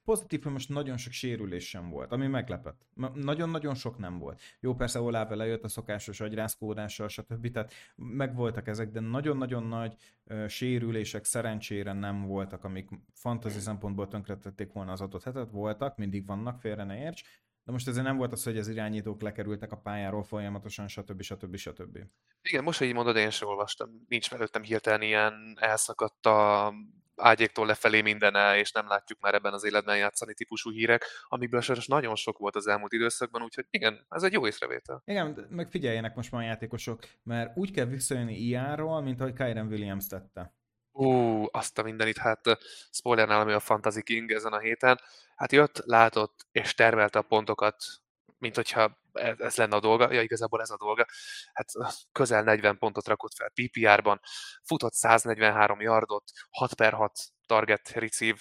pozitív, hogy most nagyon sok sérülés sem volt, ami meglepett. Nagyon-nagyon sok nem volt. Jó, persze Olave lejött a szokásos agyrázkódással, stb. Tehát megvoltak ezek, de nagyon-nagyon nagy uh, sérülések szerencsére nem voltak, amik fantasy szempontból tönkretették volna az adott hetet. Voltak, mindig vannak, félre ne érts, de most ezért nem volt az, hogy az irányítók lekerültek a pályáról folyamatosan, stb. stb. stb. Igen, most, hogy így mondod, én sem olvastam. Nincs előttem hirtelen ilyen elszakadt a ágyéktól lefelé mindene, és nem látjuk már ebben az életben játszani típusú hírek, amikből sajnos nagyon sok volt az elmúlt időszakban, úgyhogy igen, ez egy jó észrevétel. Igen, meg figyeljenek most már a játékosok, mert úgy kell visszajönni ilyenről, mint ahogy Kyren Williams tette. Ú, azt a mindenit, hát spoiler nálam, a Fantasy King ezen a héten. Hát jött, látott és tervelte a pontokat, mint hogyha ez, ez lenne a dolga, ja igazából ez a dolga. Hát közel 40 pontot rakott fel PPR-ban, futott 143 yardot, 6 per 6 target receive,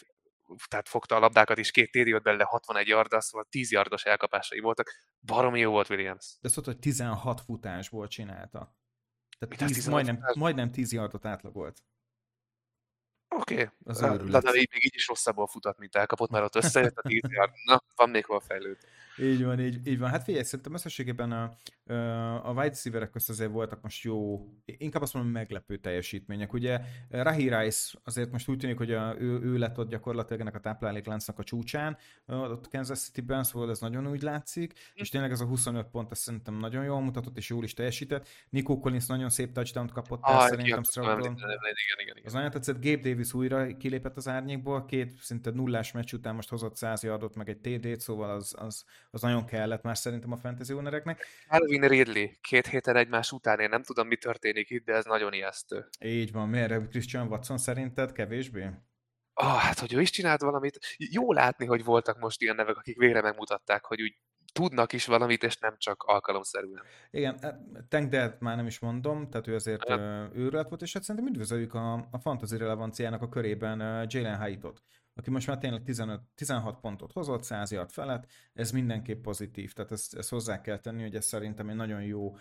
tehát fogta a labdákat is, két TD jött belőle 61 yarda, szóval 10 yardos elkapásai voltak. Baromi jó volt Williams. De szóval, hogy 16 futásból csinálta. Tehát 10, majdnem, majdnem 10 yardot átlagolt. Oké, okay. Ladai még így is rosszabbul futat, mint elkapott, mert ott összejött a 10 yard. Na, van még hol fejlődni. Így van, így, így van. Hát figyelj, szerintem összességében a, a wide receiverek közt azért voltak most jó, inkább azt mondom meglepő teljesítmények. Ugye Rahi Rice azért most úgy tűnik, hogy a, ő, ő lett ott gyakorlatilag ennek a táplálékláncnak a csúcsán, ott Kansas City-ben, szóval ez nagyon úgy látszik, és tényleg ez a 25 pont, ez szerintem nagyon jól mutatott, és jól is teljesített. Nico Collins nagyon szép touchdown kapott ah, el, szerintem Stroudon. Az nagyon tetszett, Gabe Davis újra kilépett az árnyékból, két szinte nullás meccs után most hozott 100 yardot, meg egy TD-t, szóval az, az az nagyon kellett már szerintem a fantasy ownereknek. Calvin Ridley, két héten egymás után, én nem tudom, mi történik itt, de ez nagyon ijesztő. Így van, miért Christian Watson szerinted kevésbé? Ah, hát, hogy ő is csinált valamit. Jó látni, hogy voltak most ilyen nevek, akik végre megmutatták, hogy úgy tudnak is valamit, és nem csak alkalomszerűen. Igen, e, Tank Delt már nem is mondom, tehát ő azért hát. őrület volt, és hát szerintem üdvözöljük a, a fantasy relevanciának a körében Jalen Haitot, aki most már tényleg 15, 16 pontot hozott, 100 yard felett, ez mindenképp pozitív, tehát ezt, ezt hozzá kell tenni, hogy ez szerintem egy nagyon jó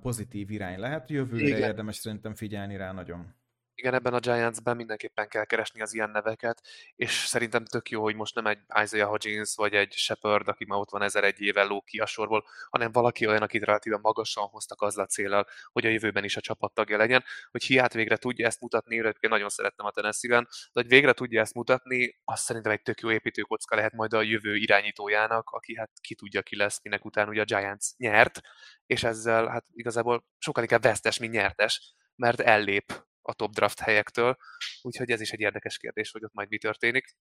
pozitív irány lehet, jövőre Igen. érdemes szerintem figyelni rá nagyon igen, ebben a Giants-ben mindenképpen kell keresni az ilyen neveket, és szerintem tök jó, hogy most nem egy Isaiah Hodgins vagy egy Shepard, aki már ott van ezer egy éve ló a sorból, hanem valaki olyan, akit relatíve magasan hoztak az a célral, hogy a jövőben is a csapattagja legyen, hogy hiát végre tudja ezt mutatni, én nagyon szerettem a Tennessee-ben, de hogy végre tudja ezt mutatni, azt szerintem egy tök jó építőkocka lehet majd a jövő irányítójának, aki hát ki tudja ki lesz, minek után ugye a Giants nyert, és ezzel hát igazából sokkal inkább vesztes, mint nyertes, mert ellép a top draft helyektől, úgyhogy ez is egy érdekes kérdés, hogy ott majd mi történik.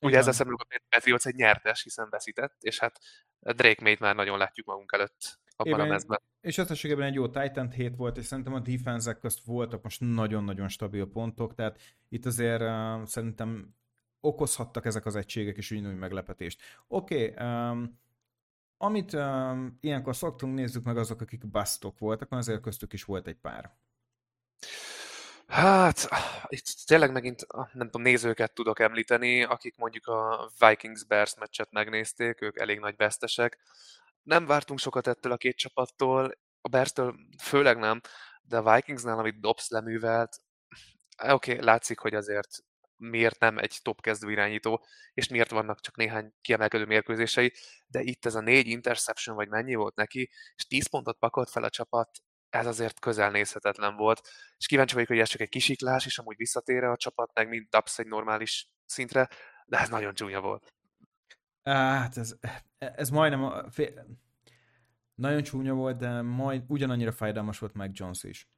Ugye ezzel szemben a Patriots egy nyertes, hiszen veszített, és hát Drake May-t már nagyon látjuk magunk előtt abban Éven, a mezben. És összességében egy jó Titan hét volt, és szerintem a defense közt voltak most nagyon-nagyon stabil pontok, tehát itt azért uh, szerintem okozhattak ezek az egységek is ugyanúgy meglepetést. Oké, okay, um, amit um, ilyenkor szoktunk, nézzük meg azok, akik basztok voltak, mert azért köztük is volt egy pár. Hát, itt tényleg megint, nem tudom, nézőket tudok említeni, akik mondjuk a Vikings-Bears meccset megnézték, ők elég nagy vesztesek. Nem vártunk sokat ettől a két csapattól, a Bears-től főleg nem, de a Vikingsnál, amit Dobbs leművelt, oké, okay, látszik, hogy azért miért nem egy top kezdő irányító, és miért vannak csak néhány kiemelkedő mérkőzései, de itt ez a négy interception, vagy mennyi volt neki, és 10 pontot pakolt fel a csapat, ez azért közel nézhetetlen volt, és kíváncsi vagyok, hogy ez csak egy kisiklás, és amúgy visszatér a csapat, meg mint Dubs egy normális szintre, de ez nagyon csúnya volt. Hát ez, ez majdnem a, fél, nagyon csúnya volt, de majd ugyanannyira fájdalmas volt meg Jones is.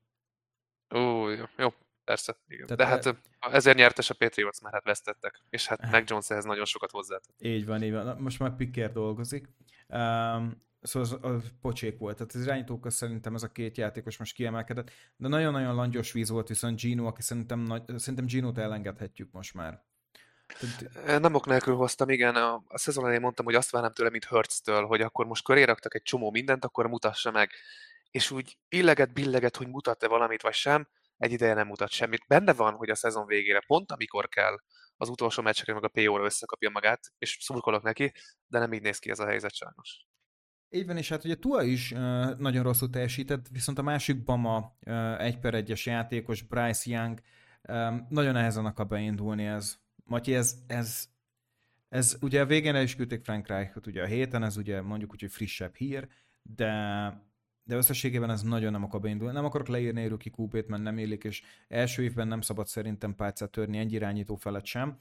Ó, jó, jó persze. Igen. Tehát de hát e... ezért nyertes a Patriots, mert hát vesztettek, és hát meg Jones ehhez nagyon sokat hozzátett. Így van, így van. Most már Picker dolgozik. Um, Szóval az, az pocsék volt. Tehát az irányítók szerintem ez a két játékos most kiemelkedett, de nagyon-nagyon langyos víz volt viszont Gino, aki szerintem, nagy, szerintem Gino-t elengedhetjük most már. Nem ok nélkül hoztam, igen. A, a szezon elején mondtam, hogy azt várnám tőle, mint Hertz-től, hogy akkor most köré raktak egy csomó mindent, akkor mutassa meg. És úgy illeget, billeget, hogy mutat-e valamit, vagy sem, egy ideje nem mutat semmit. Benne van, hogy a szezon végére, pont amikor kell, az utolsó meccseken meg a PO-ra összekapja magát, és szurkolok neki, de nem így néz ki ez a helyzet sajnos. Így van, és hát ugye Tua is nagyon rosszul teljesített, viszont a másik Bama egy per egyes játékos, Bryce Young, um, nagyon nehezen akar beindulni ez. Matyi, ez, ez, ez ugye a végén el is küldték Frank Reichot ugye a héten, ez ugye mondjuk úgy, hogy frissebb hír, de, de összességében ez nagyon nem akar beindulni. Nem akarok leírni egy rookie mert nem élik, és első évben nem szabad szerintem pálcát törni egy irányító felett sem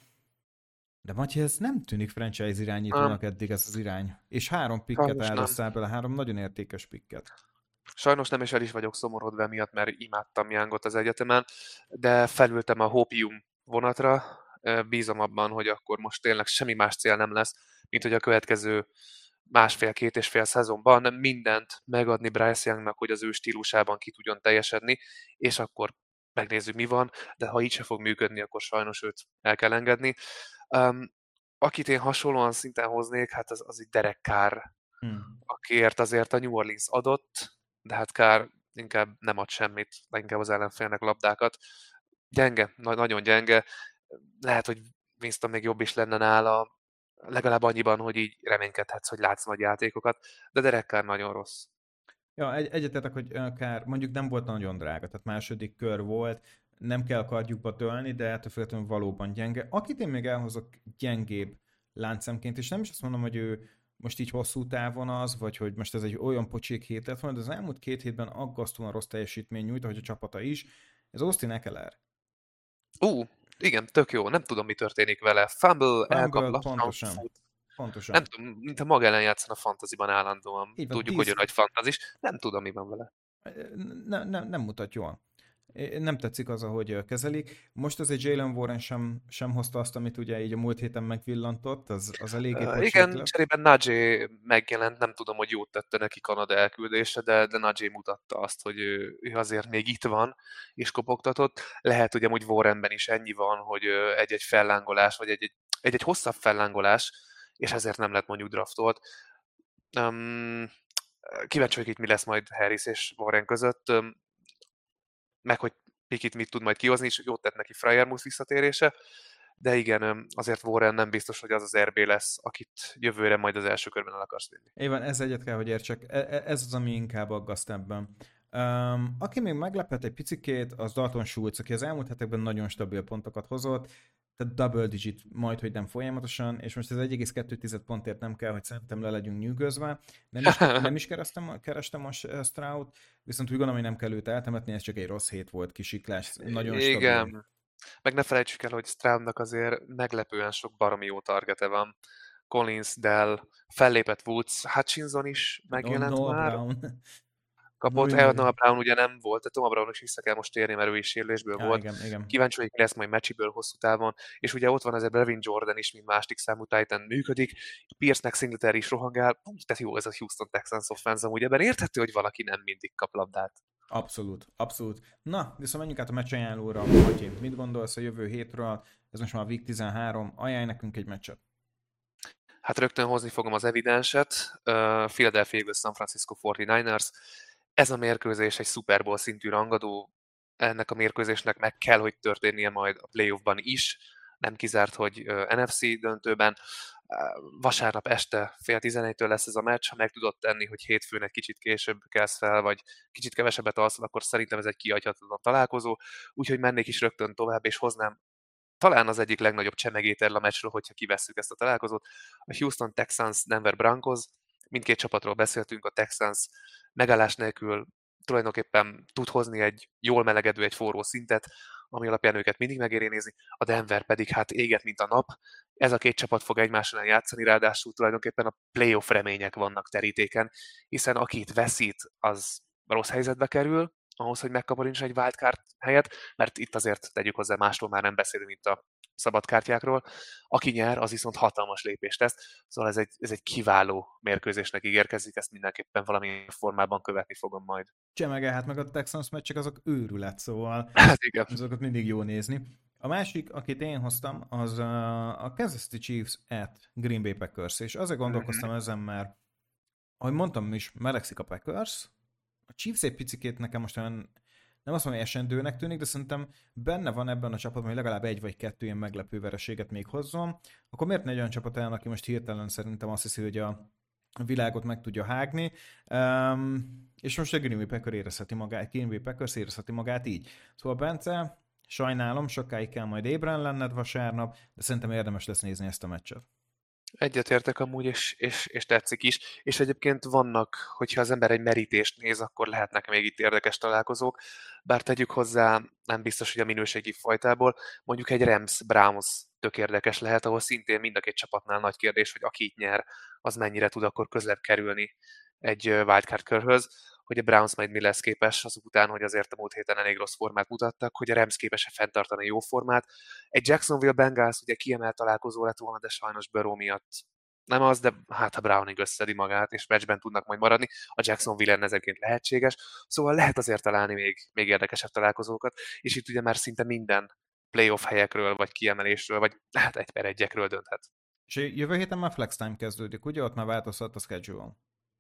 de Matyi, ez nem tűnik franchise irányítónak nem. eddig ez az irány. És három pikket elhoztál bele, három nagyon értékes pikket. Sajnos nem is el is vagyok szomorodva miatt, mert imádtam Youngot az egyetemen, de felültem a Hopium vonatra, bízom abban, hogy akkor most tényleg semmi más cél nem lesz, mint hogy a következő másfél-két és fél szezonban mindent megadni Bryce Youngnak, hogy az ő stílusában ki tudjon teljesedni, és akkor megnézzük, mi van, de ha így se fog működni, akkor sajnos őt el kell engedni. Um, akit én hasonlóan szinten hoznék, hát az, az egy Derek Carr, hmm. akiért azért a New Orleans adott, de hát Carr inkább nem ad semmit, inkább az ellenfélnek labdákat. Gyenge, na- nagyon gyenge. Lehet, hogy Winston még jobb is lenne nála, legalább annyiban, hogy így reménykedhetsz, hogy látsz nagy játékokat, de Derek Carr nagyon rossz. Ja, egy, egyetetek, hogy akár mondjuk nem volt nagyon drága, tehát második kör volt, nem kell kardjukba tölni, de ettől függetlenül valóban gyenge. Akit én még elhozok gyengébb láncemként, és nem is azt mondom, hogy ő most így hosszú távon az, vagy hogy most ez egy olyan pocsék hét lett volna, de az elmúlt két hétben aggasztóan rossz teljesítmény nyújt, ahogy a csapata is. Ez Austin Eckler. Ú, uh, igen, tök jó. Nem tudom, mi történik vele. Fumble, elkap, pontosan. Pontosan. Nem tudom, mint a maga ellen játszana a fantaziban állandóan. Így van, Tudjuk, tíz... hogy ő nagy fantazis. Nem tudom, mi van vele. Nem, nem, nem mutat jól. Nem tetszik az, ahogy kezelik. Most azért Jalen Warren sem, sem hozta azt, amit ugye így a múlt héten megvillantott, az, az eléggé uh, Igen, cserében Najee megjelent, nem tudom, hogy jót tette neki Kanada elküldése, de, de Najee mutatta azt, hogy ő, ő azért még itt van, és kopogtatott. Lehet, hogy amúgy Warrenben is ennyi van, hogy egy-egy fellángolás, vagy egy-egy, egy-egy hosszabb fellángolás, és ezért nem lett mondjuk draftolt. Um, kíváncsi vagyok itt, mi lesz majd Harris és Warren között. Um, meg hogy Pikit mit tud majd kihozni, és jót tett neki Fryermuth visszatérése, de igen, azért Warren nem biztos, hogy az az RB lesz, akit jövőre majd az első körben el akarsz vinni. Éven, ez egyet kell, hogy értsek. E, e, ez az, ami inkább aggaszt ebben. Um, aki még meglepett egy picikét, az Dalton Schulz, aki az elmúlt hetekben nagyon stabil pontokat hozott, tehát double digit majd, hogy nem folyamatosan, és most ez 1,2 pontért nem kell, hogy szerintem le legyünk nyűgözve. Nem is, nem is kerestem, kerestem a Stroud, viszont úgy gondolom, hogy nem kell őt eltemetni, ez csak egy rossz hét volt, kisiklás, nagyon stabil. Igen, meg ne felejtsük el, hogy Stroudnak azért meglepően sok baromi jó targete van. Collins, Dell, fellépett Woods, Hutchinson is megjelent no, már. Brown kapott. Noah Brown ugye nem volt, de Thomas Brown is vissza kell most térni, mert ő is sérülésből ja, volt. Igen, igen. Kíváncsi vagyok, mi lesz majd meccsiből hosszú távon. És ugye ott van ez a Brevin Jordan is, mint másik számú Titan működik. Pierce-nek Singletary is rohangál. Tehát jó ez a Houston Texans offense ugye ebben érthető, hogy valaki nem mindig kap labdát. Abszolút, abszolút. Na, viszont menjünk át a meccsajánlóra. Matyi, mit gondolsz a jövő hétről? Ez most már a Week 13. Ajánlj nekünk egy meccset. Hát rögtön hozni fogom az evidenset. Uh, Philadelphia Eagles, San Francisco 49ers ez a mérkőzés egy Super Bowl szintű rangadó, ennek a mérkőzésnek meg kell, hogy történnie majd a playoffban is, nem kizárt, hogy NFC döntőben. Vasárnap este fél tizenegytől lesz ez a meccs, ha meg tudod tenni, hogy hétfőn egy kicsit később kelsz fel, vagy kicsit kevesebbet alszol, akkor szerintem ez egy kiadhatatlan találkozó, úgyhogy mennék is rögtön tovább, és hoznám talán az egyik legnagyobb csemegét erről a meccsről, hogyha kivesszük ezt a találkozót. A Houston Texans Denver Broncos, mindkét csapatról beszéltünk, a Texans megállás nélkül tulajdonképpen tud hozni egy jól melegedő, egy forró szintet, ami alapján őket mindig megéri nézni, a Denver pedig hát éget, mint a nap. Ez a két csapat fog egymással játszani, ráadásul tulajdonképpen a playoff remények vannak terítéken, hiszen aki veszít, az rossz helyzetbe kerül, ahhoz, hogy megkaparints egy wildcard helyet, mert itt azért tegyük hozzá, másról már nem beszélünk, mint a szabadkártyákról. Aki nyer, az viszont hatalmas lépést tesz. Szóval ez egy, ez egy kiváló mérkőzésnek ígérkezik, ezt mindenképpen valami formában követni fogom majd. Csemege, hát meg a Texans meccsek azok őrület, szóval hát igen. azokat mindig jó nézni. A másik, akit én hoztam, az a Kansas City Chiefs at Green Bay Packers, és azért gondolkoztam mm-hmm. ezen, mert ahogy mondtam is, melegszik a Packers, a Chiefs egy picikét nekem most olyan nem azt mondom, hogy esendőnek tűnik, de szerintem benne van ebben a csapatban, hogy legalább egy vagy kettő ilyen meglepő vereséget még hozzon, akkor miért ne egy olyan csapat ellen, aki most hirtelen szerintem azt hiszi, hogy a világot meg tudja hágni, um, és most a Green Bay Packer érezheti magát, Green Bay Packers érezheti magát így. Szóval Bence, sajnálom, sokáig kell majd ébren lenned vasárnap, de szerintem érdemes lesz nézni ezt a meccset. Egyetértek amúgy, és, és, és tetszik is. És egyébként vannak, hogyha az ember egy merítést néz, akkor lehetnek még itt érdekes találkozók, bár tegyük hozzá, nem biztos, hogy a minőségi fajtából, mondjuk egy Rams-Browns tök érdekes lehet, ahol szintén mind a két csapatnál nagy kérdés, hogy aki itt nyer, az mennyire tud akkor közelebb kerülni egy wildcard körhöz hogy a Browns majd mi lesz képes azután, hogy azért a múlt héten elég rossz formát mutattak, hogy a Rams képes-e fenntartani jó formát. Egy Jacksonville Bengals ugye kiemelt találkozó lett volna, de sajnos Burrow miatt nem az, de hát a Browning összedi magát, és meccsben tudnak majd maradni. A Jacksonville ezekként lehetséges, szóval lehet azért találni még, még érdekesebb találkozókat, és itt ugye már szinte minden playoff helyekről, vagy kiemelésről, vagy hát egy per egyekről dönthet. És jövő héten már flex time kezdődik, ugye? Ott már változhat a schedule.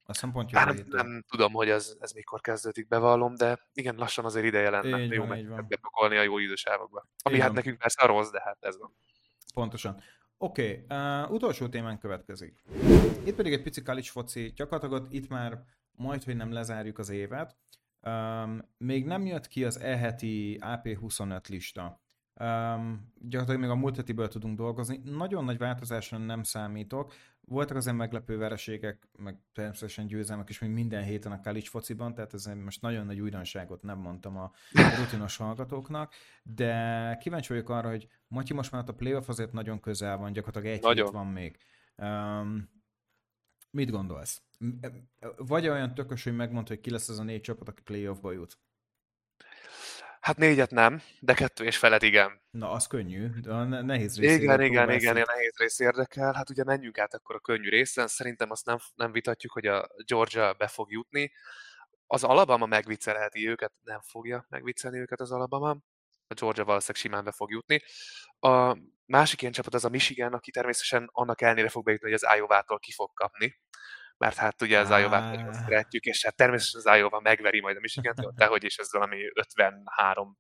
A szempont nem, nem tudom, hogy ez, ez mikor kezdődik, bevallom, de igen, lassan azért ideje lenne így jó bepakolni a jó idősávokba. Ami így hát van. nekünk persze rossz, de hát ez van. Pontosan. Oké, okay, uh, utolsó témán következik. Itt pedig egy pici college foci, gyakorlatilag itt már majd, hogy nem lezárjuk az évet. Um, még nem jött ki az e-heti AP25 lista. Um, gyakorlatilag még a múlt hetiből tudunk dolgozni. Nagyon nagy változásra nem számítok. Voltak azért meglepő vereségek, meg természetesen győzelmek is, mint minden héten a college fociban, tehát ez most nagyon nagy újdonságot nem mondtam a rutinos hallgatóknak, de kíváncsi vagyok arra, hogy Matyi most már a playoff azért nagyon közel van, gyakorlatilag egy nagyon. hét van még. Um, mit gondolsz? Vagy olyan tökös, hogy megmond, hogy ki lesz az a négy csapat, aki playoffba jut? Hát négyet nem, de kettő és feled igen. Na, az könnyű, de a nehéz rész. Igen, igen, igen, a nehéz rész érdekel. Hát ugye menjünk át akkor a könnyű részen. Szerintem azt nem, nem vitatjuk, hogy a Georgia be fog jutni. Az Alabama megviccelheti őket, nem fogja megviccelni őket az Alabama. A Georgia valószínűleg simán be fog jutni. A másik ilyen csapat az a Michigan, aki természetesen annak ellenére fog bejutni, hogy az Iowa-tól ki fog kapni mert hát ugye az nagyon szeretjük, és hát természetesen az Iowa megveri majd a Michigan-t, de hogy is ez valami 53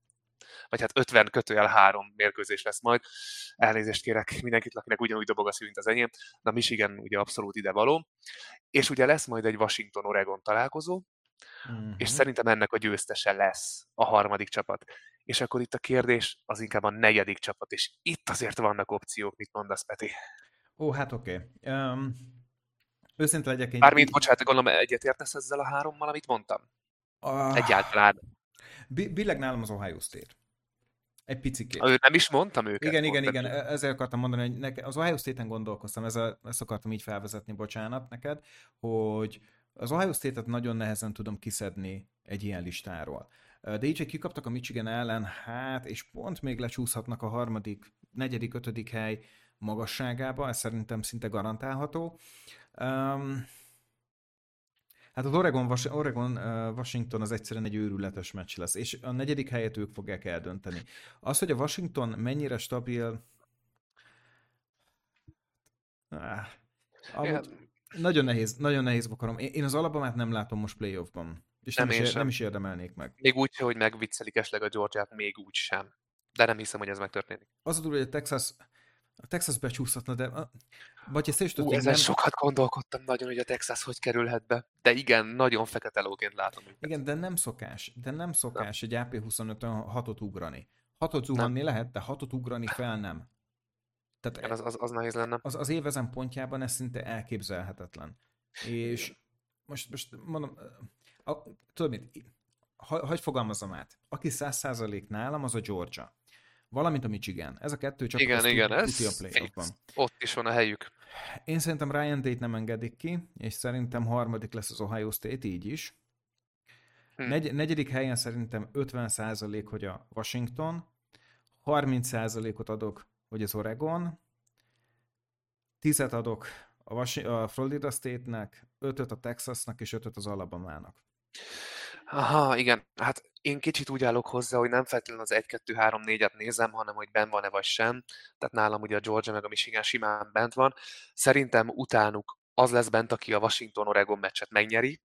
vagy hát 50 kötőjel három mérkőzés lesz majd. Elnézést kérek mindenkit, akinek ugyanúgy dobog a szív, mint az enyém. Na Michigan ugye abszolút ide való. És ugye lesz majd egy Washington-Oregon találkozó, uh-huh. és szerintem ennek a győztese lesz a harmadik csapat. És akkor itt a kérdés az inkább a negyedik csapat, és itt azért vannak opciók, mit mondasz, Peti? Ó, hát oké. Okay. Um, őszinte legyek én... Bármint, bocsánat, gondolom egyetértesz ezzel a hárommal, amit mondtam? Uh, Egyáltalán. Billeg nálam az Ohio State. Egy picikét. Ő nem is mondtam őket. Igen, igen, igen. E- ezzel akartam mondani, hogy neke, az Ohio State-en gondolkoztam, ezzel, ezt akartam így felvezetni, bocsánat neked, hogy az Ohio State-et nagyon nehezen tudom kiszedni egy ilyen listáról. De így, hogy kikaptak a Michigan ellen, hát, és pont még lecsúszhatnak a harmadik, negyedik, ötödik hely magasságába, ez szerintem szinte garantálható. Um, Hát az Oregon, Oregon Washington az egyszerűen egy őrületes meccs lesz, és a negyedik helyet ők fogják eldönteni. Az, hogy a Washington mennyire stabil, ah, amúgy, nagyon nehéz, nagyon nehéz akarom. Én az alapomát nem látom most playoffban. És nem, nem, is, nem is érdemelnék meg. Még úgy, hogy megviccelik esetleg a Georgiát, még úgy sem. De nem hiszem, hogy ez megtörténik. Az a durva, hogy a Texas, a Texas becsúszhatna, de vagy ezt is tudjuk, nem... sokat gondolkodtam nagyon, hogy a Texas hogy kerülhet be. De igen, nagyon fekete lóként látom. Őket. Igen, de nem szokás. De nem szokás nem. egy AP25-ön hatot ugrani. Hatot zuhanni nem. lehet, de hatot ugrani fel nem. Tehát igen, az, az, az nehéz lenne. Az, az évezem pontjában ez szinte elképzelhetetlen. És most, most mondom, a, tudod mit, ha, hogy fogalmazom át, aki száz százalék nálam, az a Georgia valamint a Michigan. Ez a kettő csak igen, igen, ez a playoffban. Ott is van a helyük. Én szerintem Ryan Tate nem engedik ki, és szerintem harmadik lesz az Ohio State, így is. Hm. Negy, negyedik helyen szerintem 50% hogy a Washington, 30%-ot adok, hogy az Oregon, 10 adok a, Was- a Florida State-nek, 5 a Texasnak, és 5 az Alabamának. Aha, igen. Hát én kicsit úgy állok hozzá, hogy nem feltétlenül az 1-2-3-4-et nézem, hanem hogy ben van-e vagy sem. Tehát nálam ugye a Georgia meg a Michigan simán bent van. Szerintem utánuk az lesz bent, aki a Washington-Oregon meccset megnyeri.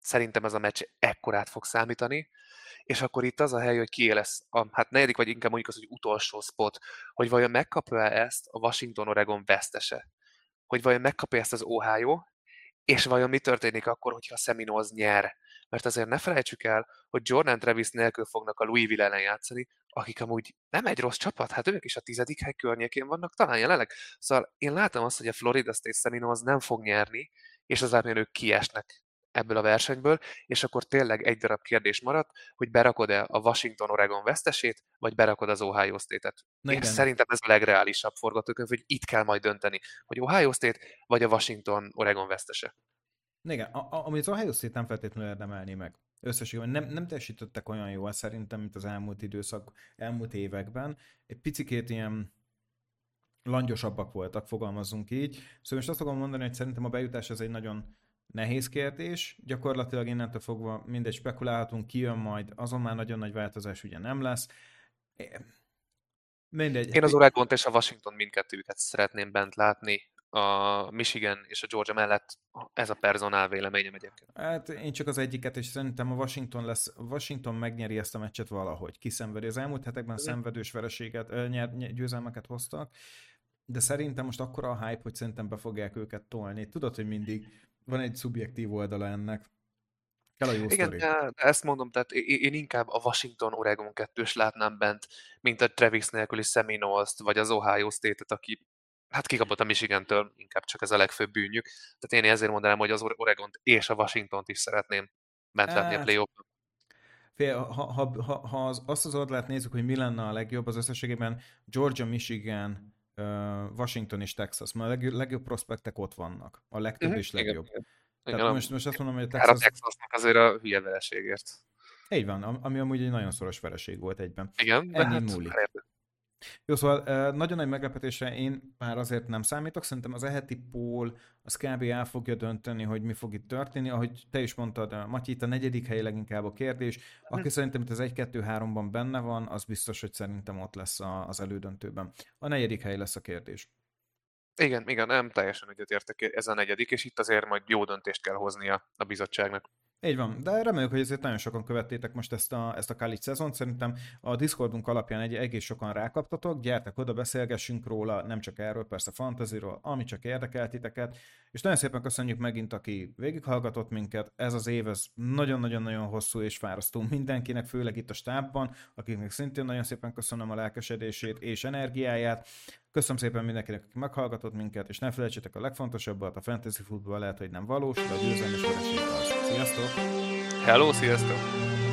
Szerintem ez a meccs ekkorát fog számítani. És akkor itt az a hely, hogy ki lesz a hát negyedik, vagy inkább mondjuk az, hogy utolsó spot, hogy vajon megkapja ezt a Washington-Oregon vesztese. Hogy vajon megkapja ezt az Ohio, és vajon mi történik akkor, hogyha Seminoles nyer? Mert azért ne felejtsük el, hogy Jordan Travis nélkül fognak a Louisville ellen játszani, akik amúgy nem egy rossz csapat, hát ők is a tizedik hely környékén vannak talán jelenleg. Szóval én látom azt, hogy a Florida State Seminoles nem fog nyerni, és az ők kiesnek ebből a versenyből, és akkor tényleg egy darab kérdés maradt, hogy berakod-e a Washington-Oregon vesztesét, vagy berakod az Ohio State-et. Na Én igen. szerintem ez a legreálisabb forgatókönyv, hogy itt kell majd dönteni, hogy Ohio State vagy a Washington-Oregon vesztese. Igen, a, a, az Ohio nem feltétlenül érdemelni meg. Összességében nem, nem teljesítettek olyan jól szerintem, mint az elmúlt időszak, elmúlt években. Egy picikét ilyen langyosabbak voltak, fogalmazzunk így. Szóval most azt fogom mondani, hogy szerintem a bejutás ez egy nagyon nehéz kérdés. Gyakorlatilag innentől fogva mindegy spekulálhatunk, ki jön majd, azon már nagyon nagy változás ugye nem lesz. Mindegy. Én az Oregon és a Washington mindkettőjüket szeretném bent látni a Michigan és a Georgia mellett ez a personál véleményem egyébként. Hát én csak az egyiket, és szerintem a Washington lesz, Washington megnyeri ezt a meccset valahogy, kiszenvedi. Az elmúlt hetekben szenvedős vereséget, nyer, győzelmeket hoztak, de szerintem most akkora a hype, hogy szerintem be fogják őket tolni. Tudod, hogy mindig van egy szubjektív oldala ennek. Kell a jó Igen, sztori. de ezt mondom, tehát én inkább a Washington-Oregon kettős látnám bent, mint a Travis nélküli Seminoles-t, vagy az Ohio State-et, aki hát kikapott a Michigan-től, inkább csak ez a legfőbb bűnjük. Tehát én ezért mondanám, hogy az oregon és a Washington-t is szeretném bent látni a hát, play Fél, ha, ha, ha, ha az, azt az oldalát nézzük, hogy mi lenne a legjobb, az összességében Georgia, Michigan, Washington és Texas, mert a legjobb, legjobb prospektek ott vannak. A legtöbb mm-hmm, és legjobb. Igen. Tehát igen, most, most azt mondom, hogy a Texas... A Texasnak azért a hülye vereségért. Így van, ami amúgy egy nagyon szoros vereség volt egyben. Igen, Ennyi hát múlik. Jó, szóval nagyon nagy meglepetésre én már azért nem számítok, szerintem az eheti pól az kb. el fogja dönteni, hogy mi fog itt történni. Ahogy te is mondtad, Matyi, itt a negyedik hely leginkább a kérdés. Aki hm. szerintem itt az 1-2-3-ban benne van, az biztos, hogy szerintem ott lesz az elődöntőben. A negyedik hely lesz a kérdés. Igen, igen, nem teljesen egyetértek ez a negyedik, és itt azért majd jó döntést kell hoznia a bizottságnak. Így van, de reméljük, hogy ezért nagyon sokan követtétek most ezt a, ezt a Kalic szezont. Szerintem a Discordunk alapján egy egész sokan rákaptatok, gyertek oda, beszélgessünk róla, nem csak erről, persze fantaziról, ami csak érdekel titeket. És nagyon szépen köszönjük megint, aki végighallgatott minket. Ez az év, ez nagyon-nagyon-nagyon hosszú és fárasztó mindenkinek, főleg itt a stábban, akiknek szintén nagyon szépen köszönöm a lelkesedését és energiáját. Köszönöm szépen mindenkinek, aki meghallgatott minket, és ne felejtsétek a legfontosabbat, a fantasy futball lehet, hogy nem valós, de a győzelem és az. Sziasztok! Hello, sziasztok!